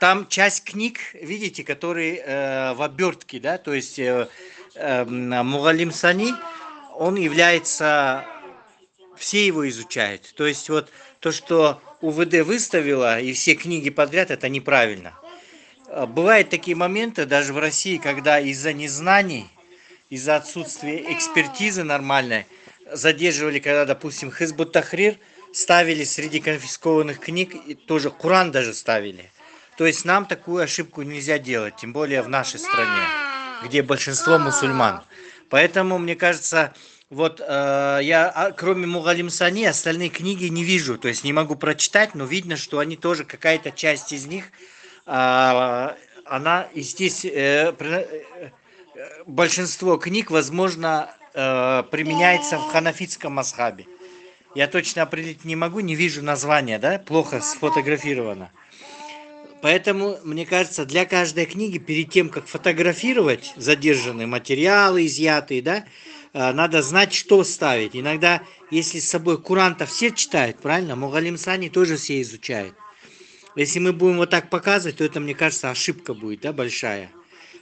там часть книг, видите, которые э, в обертке, да, то есть э, э, Мугалим Сани, он является, все его изучают. То есть вот то, что УВД выставила и все книги подряд, это неправильно. Э, бывают такие моменты даже в России, когда из-за незнаний, из-за отсутствия экспертизы нормальной, задерживали, когда, допустим, Хизбут Тахрир ставили среди конфискованных книг, и тоже Куран даже ставили. То есть нам такую ошибку нельзя делать, тем более в нашей стране, где большинство мусульман. Поэтому, мне кажется, вот э, я, а, кроме Мугалим Сани, остальные книги не вижу, то есть не могу прочитать, но видно, что они тоже, какая-то часть из них, э, она, и здесь э, э, большинство книг, возможно, э, применяется в ханафитском масхабе. Я точно определить не могу, не вижу названия, да, плохо сфотографировано. Поэтому, мне кажется, для каждой книги, перед тем, как фотографировать задержанные материалы, изъятые, да, э, надо знать, что ставить. Иногда, если с собой куранта все читают, правильно, Мугалим Сани тоже все изучают. Если мы будем вот так показывать, то это, мне кажется, ошибка будет, да, большая.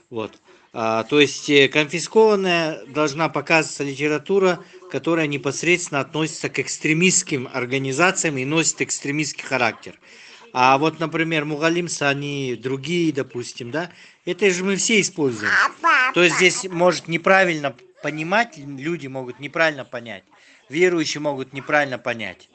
Вот. А, то есть э, конфискованная должна показываться литература, которая непосредственно относится к экстремистским организациям и носит экстремистский характер. А вот, например, Мугалимса, они другие, допустим, да, это же мы все используем. То есть здесь может неправильно понимать, люди могут неправильно понять, верующие могут неправильно понять.